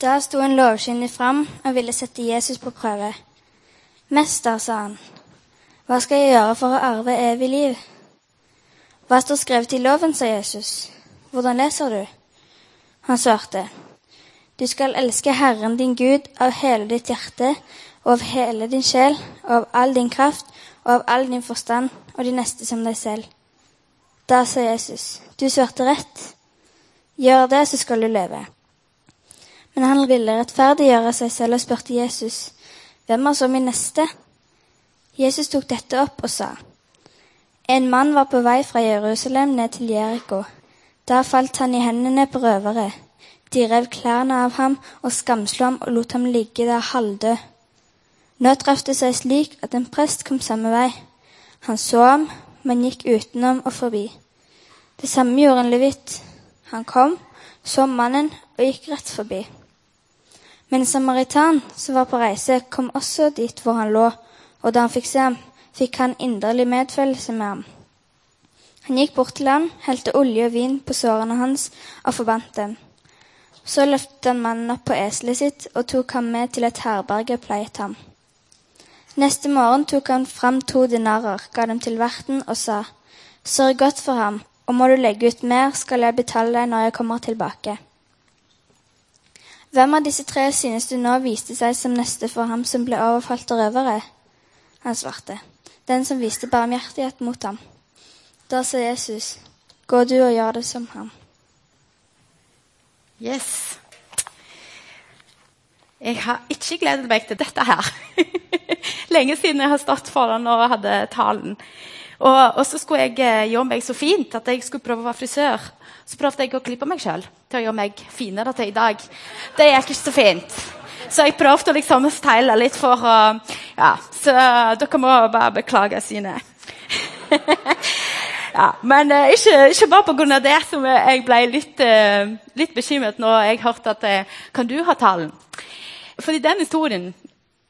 Da sto en lovkyndig fram og ville sette Jesus på prøve. Mester, sa han, hva skal jeg gjøre for å arve evig liv? Hva står skrevet i loven, sa Jesus. Hvordan leser du? Han svarte, du skal elske Herren din Gud av hele ditt hjerte og av hele din sjel og av all din kraft og av all din forstand og de neste som deg selv. Da sa Jesus, du svarte rett. Gjør det, så skal du leve. Men han ville rettferdiggjøre seg selv og spurte Jesus, hvem er så min neste? Jesus tok dette opp og sa, en mann var på vei fra Jerusalem ned til Jeriko. Da falt han i hendene på røvere. De rev klærne av ham og skamslo ham og lot ham ligge der halvdød. Nå traff det seg slik at en prest kom samme vei. Han så ham, men gikk utenom og forbi. Det samme gjorde en levitt. Han kom, så mannen og gikk rett forbi. Men en samaritan som var på reise, kom også dit hvor han lå, og da han fikk se ham, fikk han inderlig medfølelse med ham. Han gikk bort til ham, helte olje og vin på sårene hans og forbandt dem. Så løftet han mannen opp på eselet sitt og tok ham med til et herberge og pleiet ham. Neste morgen tok han fram to dinarer, ga dem til verten og sa, Sørg godt for ham, og må du legge ut mer, skal jeg betale deg når jeg kommer tilbake. Hvem av disse tre synes du nå viste seg som neste for ham som ble overfalt av røvere? Han svarte, den som viste barmhjertighet mot ham. Da sa Jesus, gå du og gjør det som ham. Yes. Jeg har ikke gledet meg til dette her. Lenge siden jeg har stått foran og hadde talen. Og, og, så skulle jeg eh, gjøre meg så fint at jeg skulle prøve å være frisør. Så prøvde jeg å klippe meg sjøl til å gjøre meg finere til i dag. Det gikk ikke så fint. Så jeg prøvde å liksom style litt for å Ja, så dere må bare beklage sine. ja, men uh, ikke, ikke, bare pga. det som jeg ble litt, uh, litt bekymret når jeg hørte at uh, Kan du ha talen? Fordi den historien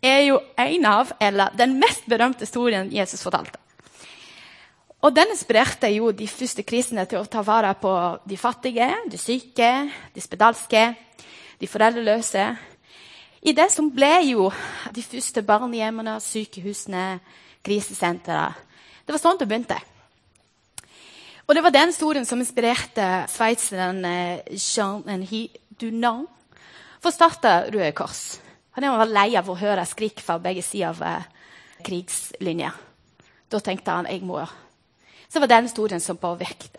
er jo en av, eller den mest berømte historien Jesus fortalte. Og Den inspirerte jo de første krisene til å ta vare på de fattige, de syke, de spedalske, de foreldreløse. I det som ble jo de første barnehjemmene, sykehusene, krisesentrene. Det var sånn det begynte. Og Det var den historien som inspirerte sveitseren eh, Jean-Henri Dunant for å starte Røde Kors. Han var lei av å høre skrik fra begge sider av eh, krigslinja. Da tenkte han jeg må så var den historien som påvirket.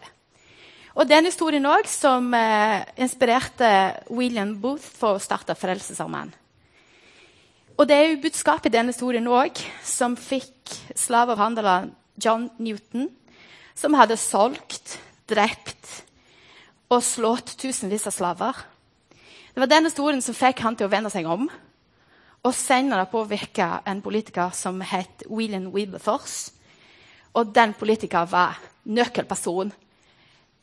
Og den historien òg som eh, inspirerte William Booth for å starte Frelsesarmeen. Og det er jo budskapet i denne historien òg som fikk slavehandleren John Newton, som hadde solgt, drept og slått tusenvis av slaver. Det var den historien som fikk han til å vende seg om. Og senere påvirka en politiker som het William Wilberforce og den politikeren var nøkkelperson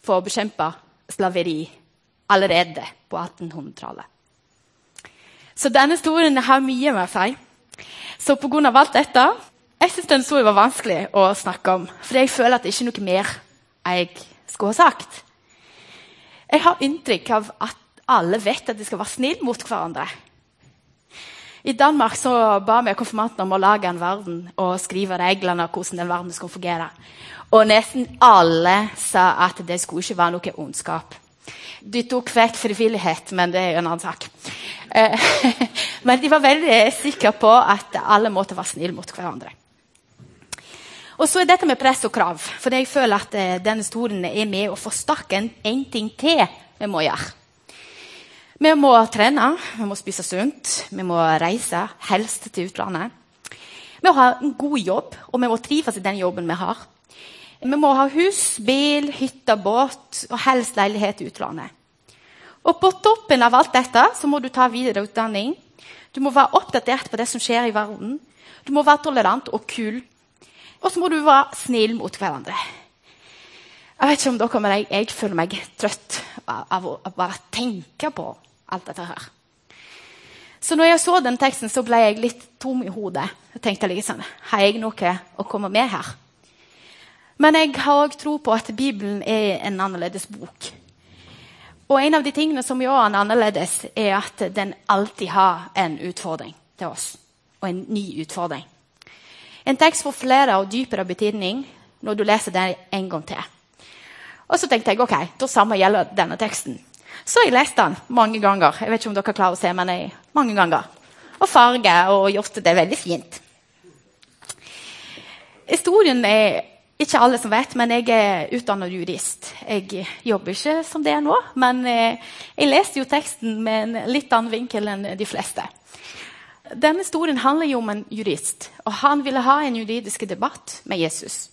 for å bekjempe slaveri allerede på 1800-tallet. Så denne historien har mye med seg. Så pga. alt dette jeg synes den historien var vanskelig å snakke om. For jeg føler at det ikke er noe mer jeg skulle ha sagt. Jeg har inntrykk av at alle vet at de skal være snille mot hverandre. I Danmark så ba vi konfirmantene om å lage en verden og skrive reglene om hvordan den verden skulle fungere. Og nesten alle sa at det skulle ikke være noe ondskap. De tok vekk frivillighet, men det er jo en annen sak. Eh, men de var veldig sikre på at alle måtte være snille mot hverandre. Og så er dette med press og krav. For jeg føler at eh, denne historien er med å forsterke en, ting til vi må gjøre. Vi må trene, vi må spise sunt, vi må reise, helst til utlandet. Vi må ha en god jobb, og vi må trives i den jobben vi har. Vi må ha hus, bil, hytte, båt og helst leilighet i utlandet. Og på toppen av alt dette så må du ta videre utdanning. Du må være oppdatert på det som skjer i verden. Du må være tolerant og kul. Og så må du være snill mot hverandre. Jeg vet ikke om dere, men jeg, jeg føler meg trøtt av å bare tenke på alt dette her. Så når jeg så den teksten, så ble jeg litt tom i hodet. Jeg tenkte liksom, Har jeg noe å komme med her? Men jeg har òg tro på at Bibelen er en annerledes bok. Og en av de tingene som gjør den annerledes, er at den alltid har en utfordring til oss. Og en ny utfordring. En tekst får flere og dypere betydning når du leser den en gang til. Og så tenkte jeg ok, da samme gjelder denne teksten. Så jeg leste den mange ganger. Jeg vet ikke om dere klarer å se, men jeg, mange ganger. Og farge og gjort det veldig fint. Historien er ikke alle som vet, men jeg er utdannet jurist. Jeg jobber ikke som det er nå, men eh, jeg leste jo teksten med en litt annen vinkel enn de fleste. Denne historien handler jo om en jurist, og han ville ha en juridisk debatt med Jesus.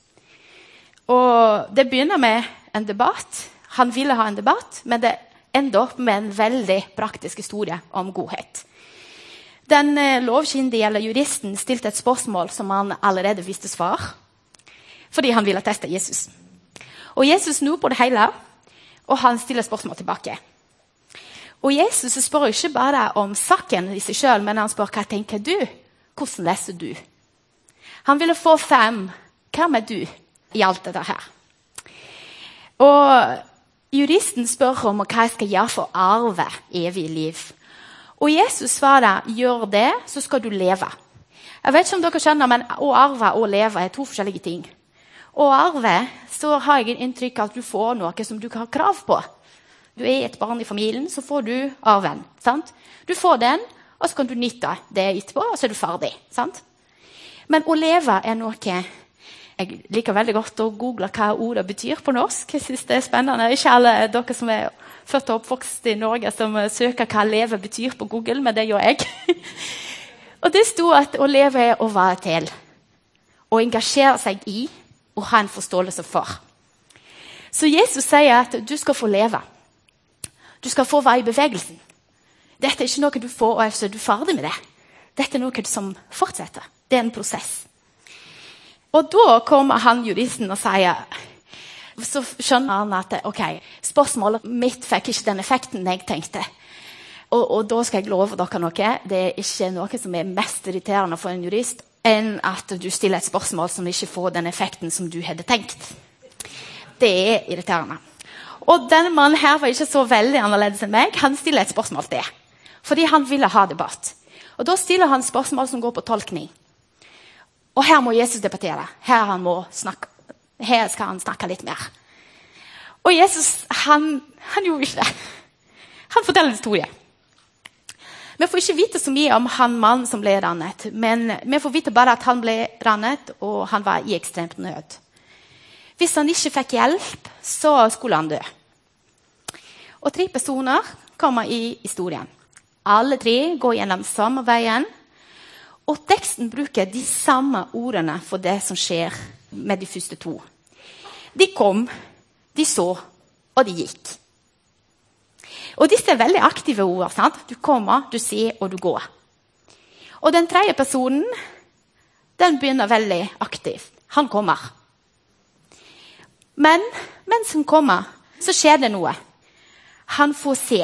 Og Det begynner med en debatt. Han ville ha en debatt, men det ender opp med en veldig praktisk historie om godhet. Den eh, lovkyndige eller juristen stilte et spørsmål som han allerede visste svar, fordi han ville teste Jesus. Og Jesus snur på det hele, og han stiller spørsmål tilbake. Og Jesus spør ikke bare om saken i seg sjøl, men han spør hva tenker du Hvordan leser du? Han ville få fem. Hvem er du i alt dette her? Og Juristen spør om hva jeg skal gjøre for å arve evig liv. Og Jesus svarer gjør det, så skal du leve. Jeg vet ikke om dere skjønner, men Å arve og leve er to forskjellige ting. Å arve så har jeg inntrykk av at du får noe som du har krav på. Du er et barn i familien, så får du arven. sant? Du får den, og så kan du nytte det etterpå, og så er du ferdig. sant? Men å leve er noe jeg liker veldig godt å google hva ordet betyr på norsk. Jeg synes det er spennende. Ikke alle dere som er født og oppvokst i Norge, som søker hva 'leve' betyr på Google, men det gjør jeg. og Det sto at å leve er å være til. Å engasjere seg i og ha en forståelse for. Så Jesus sier at du skal få leve. Du skal få være i bevegelsen. Dette er ikke noe du får og er du ferdig med det. Dette er noe som fortsetter. Det er en prosess. Og da kommer han juristen og sier Så skjønner han at ok, spørsmålet mitt fikk ikke den effekten jeg tenkte. Og, og, da skal jeg love dere noe. Det er ikke noe som er mest irriterende for en jurist enn at du stiller et spørsmål som ikke får den effekten som du hadde tenkt. Det er irriterende. Og denne mannen her var ikke så veldig annerledes enn meg. Han stiller et spørsmål til. Fordi han ville ha debatt. Og Da stiller han spørsmål som går på tolkning. Og her må Jesus debattere. Her, snakke, her skal han snakke litt mer. Og Jesus han, han gjorde ikke det. Han forteller en historie. Vi får ikke vite så mye om han mannen som ble rannet, men vi får vite bare at han ble rannet, og han var i ekstremt nød. Hvis han ikke fikk hjelp, så skulle han dø. Og tre personer kommer i historien. Alle tre går gjennom samme veien, og teksten bruker de samme ordene for det som skjer med de første to. De kom, de så, og de gikk. Og disse er veldig aktive ord. sant? Du kommer, du ser, og du går. Og den tredje personen den begynner veldig aktivt. Han kommer. Men mens han kommer, så skjer det noe. Han får se.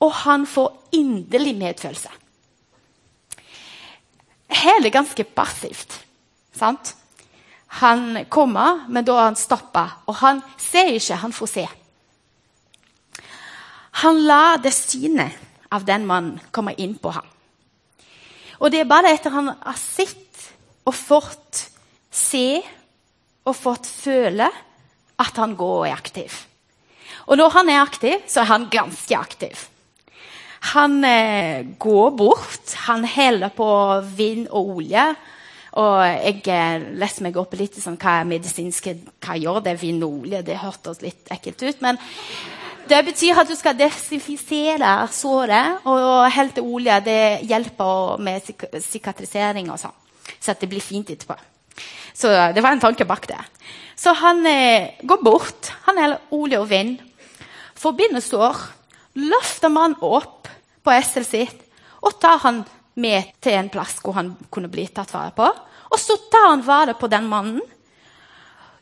Og han får inderlig medfølelse hele ganske passivt. Sant? Han kommer, men da har han stoppa. Og han ser ikke, han får se. Han lar det synet av den mannen komme inn på ham. Og det er bare etter han har sett og fått se og fått føle at han går og er aktiv. Og når han er aktiv, så er han ganske aktiv. Han eh, går bort. Han heller på vind og olje. Og jeg eh, leste meg opp litt sånn, hva medisinske, hva gjør det vind og olje. Det hørtes litt ekkelt ut. men det betyr at du skal desinfisere såret, og helte olje det hjelper med sikatrisering og sånn. Så at det blir fint etterpå. Så det var en tanke bak det. Så han eh, går bort. Han heller olje og vind. Forbinder sår. Løfter man opp på esselet sitt og tar han med til en plass hvor han kunne bli tatt vare på. Og så tar han vare på den mannen.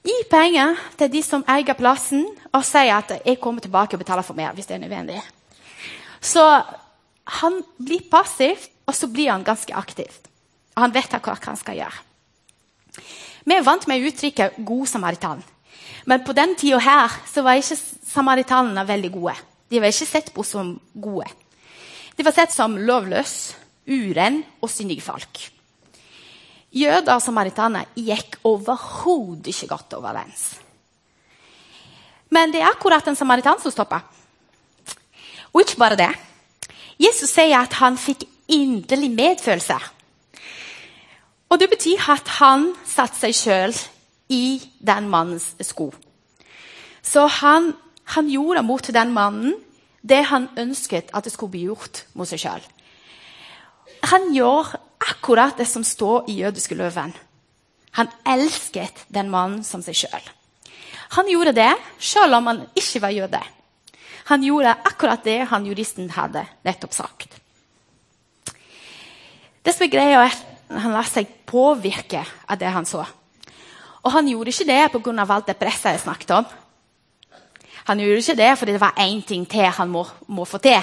Gi penger til de som eier plassen, og sier at 'jeg kommer tilbake og betaler for mer hvis det er nødvendig'. Så han blir passiv, og så blir han ganske aktiv. Og han vet hva han skal gjøre. Vi er vant med uttrykket 'god samaritan'. Men på den tida her så var ikke samaritanene veldig gode. De var ikke sett på som gode. De var sett som lovløse, uren og syndige folk. Jøder og samaritaner gikk overhodet ikke godt overens. Men det er akkurat en samaritan som stoppa. Og ikke bare det. Jesus sier at han fikk inderlig medfølelse. Og det betyr at han satte seg sjøl i den mannens sko. Så han, han, gjorde mot den mannen det han ønsket at det skulle bli gjort mot seg sjøl. Han gjør akkurat det som står i jødiske løven. Han elsket den mannen som seg sjøl. Han gjorde det selv om han ikke var jøde. Han gjorde akkurat det han juristen hadde nettopp sagt. Det som er greia, er at han lar seg påvirke av det han så. Og han gjorde ikke det pga. alt det presset jeg snakket om. Han gjorde ikke det fordi det var én ting til han må, må få til.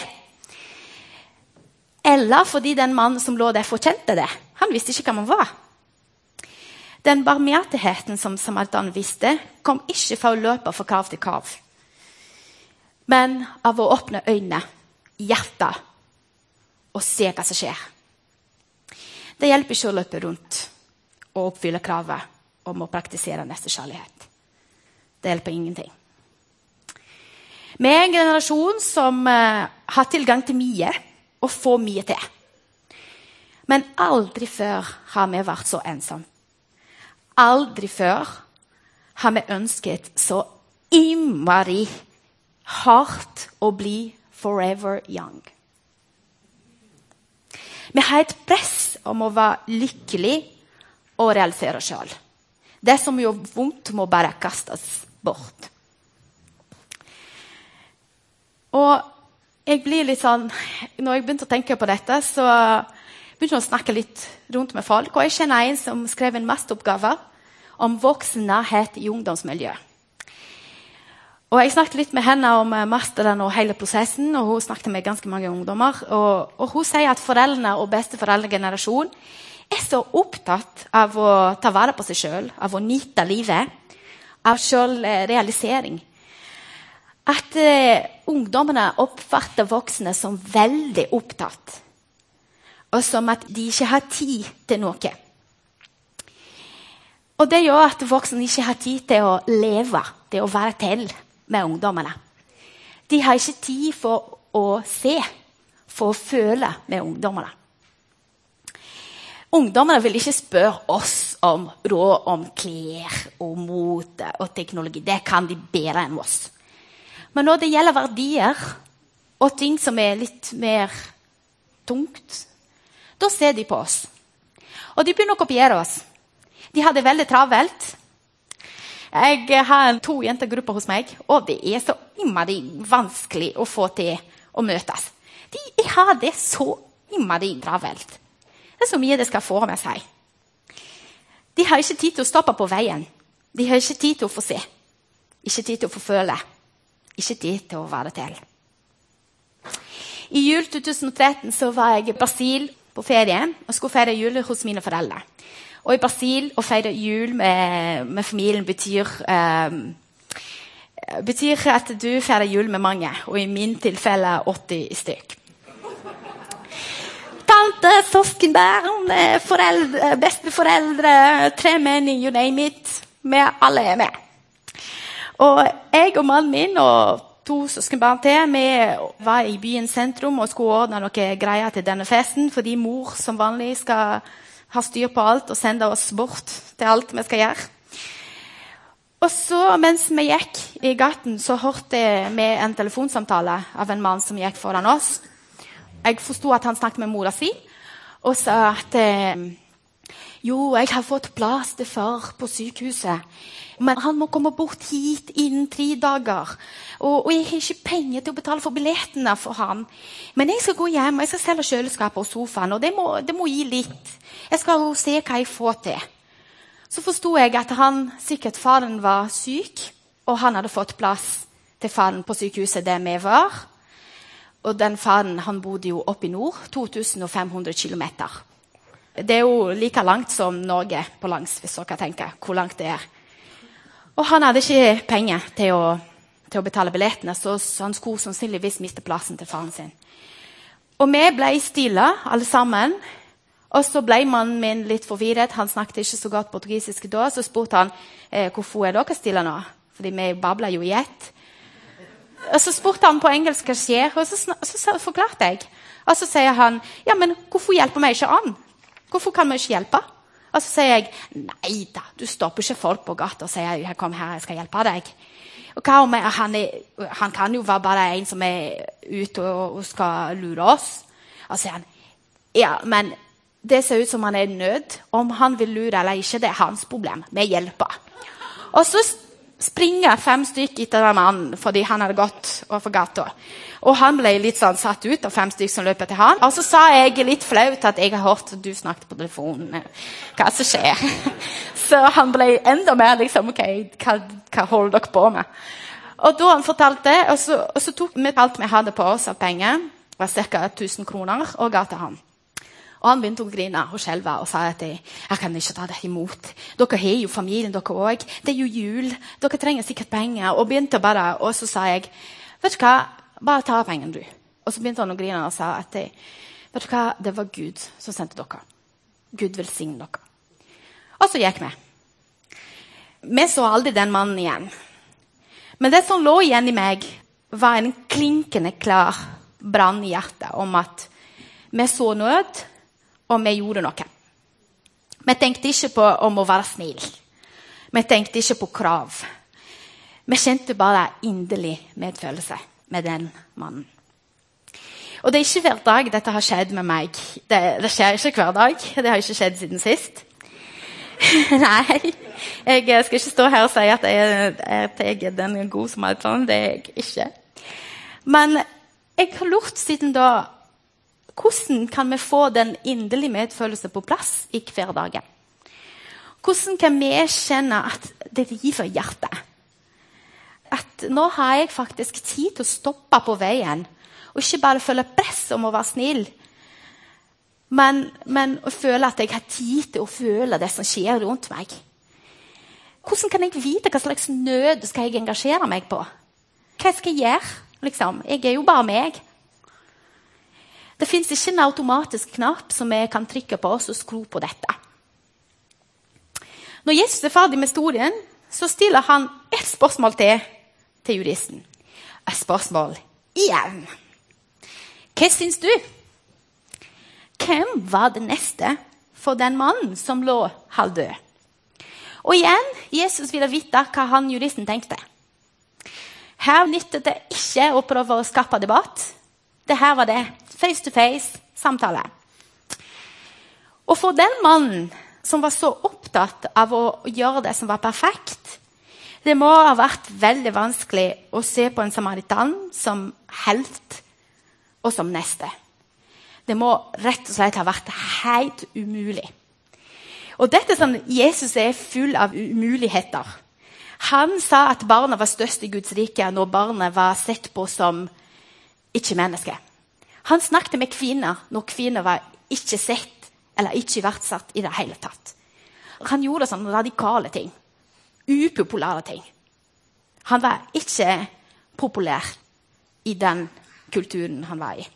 Eller fordi den mannen som lå der, fortjente det. Han visste ikke hvem han var. Den barmhjertigheten som Samaritan visste, kom ikke fra å løpe fra kav til kav, men av å åpne øynene, hjertet, og se hva som skjer. Det hjelper ikke å løpe rundt og oppfylle kravet om å praktisere nestekjærlighet. Det hjelper ingenting. Vi er en generasjon som uh, har tilgang til mye og får mye til. Men aldri før har vi vært så ensomme. Aldri før har vi ønsket så innmari hardt å bli forever young. Vi har et press om å være lykkelig og realisere oss sjøl. Det som gjør vondt, må bare kastes bort. Og jeg blir litt sånn, når jeg begynte å tenke på dette, så begynte jeg å snakke litt rundt med folk. Og jeg kjenner en som skrev en masteroppgave om voksenhet i ungdomsmiljø. Og Jeg snakket litt med henne om eh, masteren og hele prosessen. og Hun snakket med ganske mange ungdommer. Og, og Hun sier at foreldrene og besteforeldregenerasjonen er så opptatt av å ta vare på seg sjøl, av å nyte livet, av sjølrealisering at eh, ungdommene oppfatter voksne som veldig opptatt. Og som at de ikke har tid til noe. Og det gjør at voksne ikke har tid til å leve, til å være til med ungdommene. De har ikke tid for å se, for å føle med ungdommene. Ungdommene vil ikke spørre oss om råd om klær og mote og teknologi. Det kan de bedre enn oss. Men når det gjelder verdier og ting som er litt mer tungt, da ser de på oss. Og de begynner å kopiere oss. De har det veldig travelt. Jeg har to jentegrupper hos meg, og det er så innmari vanskelig å få til å møtes. De har det så innmari travelt. Det er så mye de skal få med seg. De har ikke tid til å stoppe på veien. De har ikke tid til å få se. Ikke tid til å få føle ikke tid til å være til. I jul 2013 så var jeg i Brasil på ferie og skulle feire jul hos mine foreldre. Og i Brasil å feire jul med, med familien betyr, um, betyr at du feirer jul med mange, og i min tilfelle 80 stykk. Tante, søskenbarn, besteforeldre, tre menn, you name it. Vi alle er med. Og jeg og mannen min og to søskenbarn til vi var i byens sentrum og skulle ordne noe greier til denne festen, fordi mor som vanlig skal ha styr på alt og sende oss bort til alt vi skal gjøre. Og så, Mens vi gikk i gaten, så hørte vi en telefonsamtale av en mann som gikk foran oss. Jeg forsto at han snakket med mora si og sa at eh, jo, jeg har fått plass til far på sykehuset. Men han må komme bort hit innen tre dager. Og, og, jeg har ikke penger til å betale for billettene for han. Men jeg skal gå hjem og jeg skal selge kjøleskapet og sofaen. Og det må, det må gi litt. Jeg skal jo se hva jeg får til. Så forsto jeg at han, sikkert faren var syk, og han hadde fått plass til faren på sykehuset der vi var. Og den faren han bodde jo oppe i nord, 2500 km. Det er jo like langt som Norge på langs, hvis dere tenker hvor langt det er. Og han hadde ikke penger til å, til å betale billettene, så han skulle sannsynligvis miste plassen til faren sin. Og vi ble stille, alle sammen. Og så ble mannen min litt forvirret. Han snakket ikke så godt portugisisk da. Så spurte han eh, hvorfor er dere stille nå. Fordi vi babla jo i ett. Og så spurte han på engelsk hva skjer, og så, så forklarte jeg. Og så sier han ja, men hvorfor hjelper vi ikke an? Hvorfor kan vi ikke hjelpe? Og så sier jeg nei da, du stopper ikke folk på gata og sier kom her, jeg skal hjelpe deg. Og hva om han, er, han kan jo være bare en som er ute og, og skal lure oss. Og så sier han ja, men det ser ut som han er i nød. Om han vil lure eller ikke, det er hans problem. Vi hjelper. Og så springer fem stykker etter den mannen fordi han hadde gått over gata. Og han ble litt sånn satt ut av fem stykker som løp etter han. Og så sa jeg litt flaut at jeg har hørt at du snakket på telefonen. Hva som skjer? Så han ble enda mer liksom OK, hva, hva holder dere på med? Og da han fortalte, og så, og så tok vi alt vi hadde på oss av penger, var ca. 1000 kroner, og ga til ham. Og han begynte å grine og skjelve og sa at jeg, jeg kan ikke ta det imot. Dere har jo familien, dere òg. Det er jo jul. Dere trenger sikkert penger. Og begynte bare, og så sa jeg vet du hva, bare ta pengene, du. Og så begynte han å grine og sa at jeg, vet du hva, det var Gud som sendte dere. Gud velsigne dere. Og så gikk vi. Vi så aldri den mannen igjen. Men det som lå igjen i meg, var en klinkende klar brann i hjertet om at vi så nød, og vi gjorde noe. Vi tenkte ikke på om å være snill. Vi tenkte ikke på krav. Vi kjente bare inderlig medfølelse med den mannen. Og det er ikke hver dag dette har skjedd med meg. Det, det skjer ikke hver dag. Det har ikke skjedd siden sist. Nei. Jeg skal ikke stå her og si at jeg, at jeg er den god som alt sånn. Det er jeg ikke. Men jeg har lurt siden da Hvordan kan vi få den inderlige medfølelse på plass i hverdagen? Hvordan kan vi kjenne at det i hjertet? At nå har jeg faktisk tid til å stoppe på veien og ikke bare føle press om å være snill, men, men å føle at jeg har tid til å føle det som skjer rundt meg. Hvordan kan jeg vite hva slags nød skal jeg engasjere meg på? Hva skal jeg gjøre? Liksom? Jeg er jo bare meg. Det fins ikke en automatisk knapp som vi kan trykke på oss og skru på dette. Når Jesus er ferdig med historien, så stiller han ett spørsmål til til juristen. Et spørsmål igjen. Hva syns du? Hvem var det neste for den mannen som lå halvdød? Og igjen, Jesus ville vite hva han juristen tenkte. Her nyttet det ikke å prøve å skape debatt. Det her var det face to face samtale. Og for den mannen som var så opptatt av å gjøre det som var perfekt, det må ha vært veldig vanskelig å se på en samaritan som helt og som neste. Det må rett og slett ha vært helt umulig. Og dette sånn, Jesus er full av umuligheter. Han sa at barna var størst i Guds rike når barnet var sett på som ikke-menneske. Han snakket med kvinner når kvinner var ikke sett eller ikke verdsatt i det hele tatt. Han gjorde sånne radikale ting. Upopulære ting. Han var ikke populær i den kulturen han var i.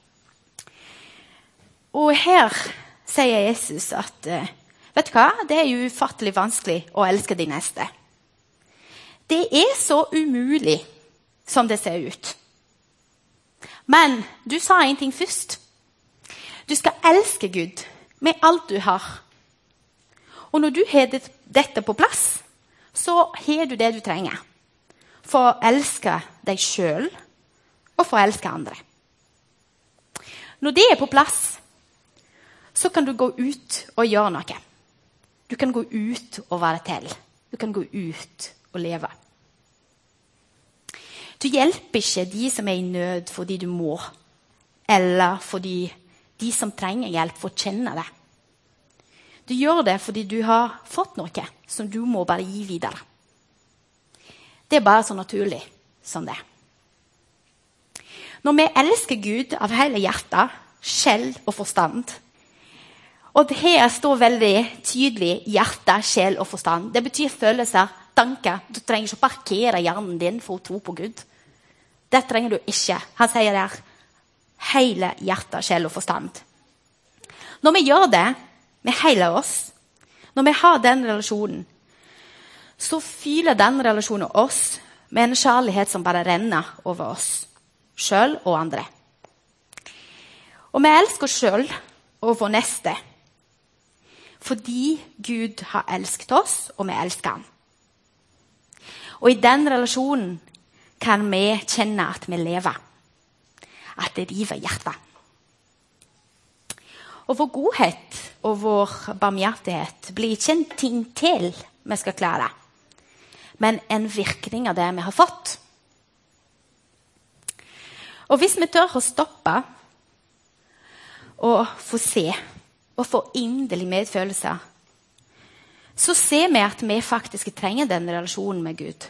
Og her sier Jesus at eh, vet du hva? det er ufattelig vanskelig å elske de neste. Det er så umulig som det ser ut. Men du sa en ting først. Du skal elske Gud med alt du har. Og når du har dette på plass, så har du det du trenger for å elske deg sjøl og for å elske andre. Når det er på plass, så kan du gå ut og gjøre noe. Du kan gå ut og være til. Du kan gå ut og leve. Du hjelper ikke de som er i nød fordi du må, eller fordi de som trenger hjelp, får kjenne det. Du gjør det fordi du har fått noe som du må bare gi videre. Det er bare så naturlig som det. Når vi elsker Gud av hele hjertet, sjel og forstand Og her står veldig tydelig hjerte, sjel og forstand. Det betyr følelser. tanker. Du trenger ikke å parkere hjernen din for å tro på Gud. Det trenger du ikke. Han sier der hele hjerte, sjel og forstand. Når vi gjør det med hele oss, når vi har den relasjonen, så fyller den relasjonen oss med en kjærlighet som bare renner over oss sjøl og andre. Og vi elsker oss sjøl og vår neste fordi Gud har elsket oss, og vi elsker ham. Og i den relasjonen kan vi kjenne at vi lever. At det river hjertet. Og vår godhet og vår barmhjertighet blir ikke en ting til vi skal klare, men en virkning av det vi har fått. Og hvis vi tør å stoppe og få se og få inderlig medfølelse, så ser vi at vi faktisk trenger den relasjonen med Gud.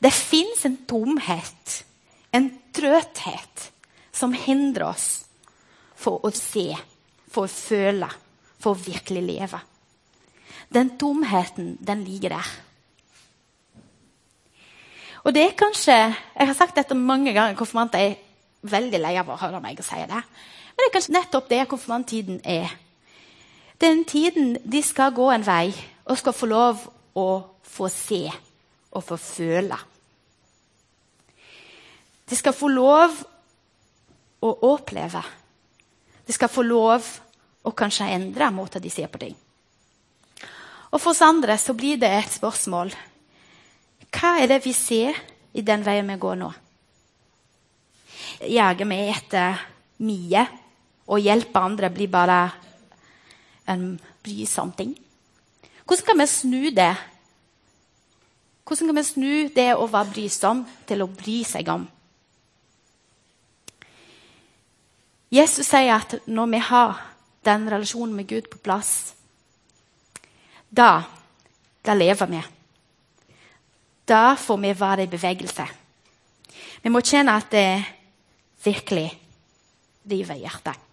Det fins en tomhet, en trøthet, som hindrer oss for å se, for å føle, for å virkelig leve. Den tomheten, den ligger der. Og det er kanskje Jeg har sagt dette mange ganger. Konfirmanter er veldig lei av å høre meg si det. Men det er kanskje nettopp det konfirmanttiden er. Den tiden de skal gå en vei og skal få lov å få se og få føle. De skal få lov å oppleve. De skal få lov å kanskje endre måten de ser på ting. Og For oss andre så blir det et spørsmål hva er det vi ser i den veien vi går nå? Jager vi etter mye og hjelper andre blir bare en brysom ting? Hvordan kan vi snu det? Hvordan kan vi snu det å være brysom til å bry seg om? Jesus sier at når vi har den relasjonen med Gud på plass, da, da lever vi. Da får vi være i bevegelse. Vi må kjenne at det virkelig river hjertet.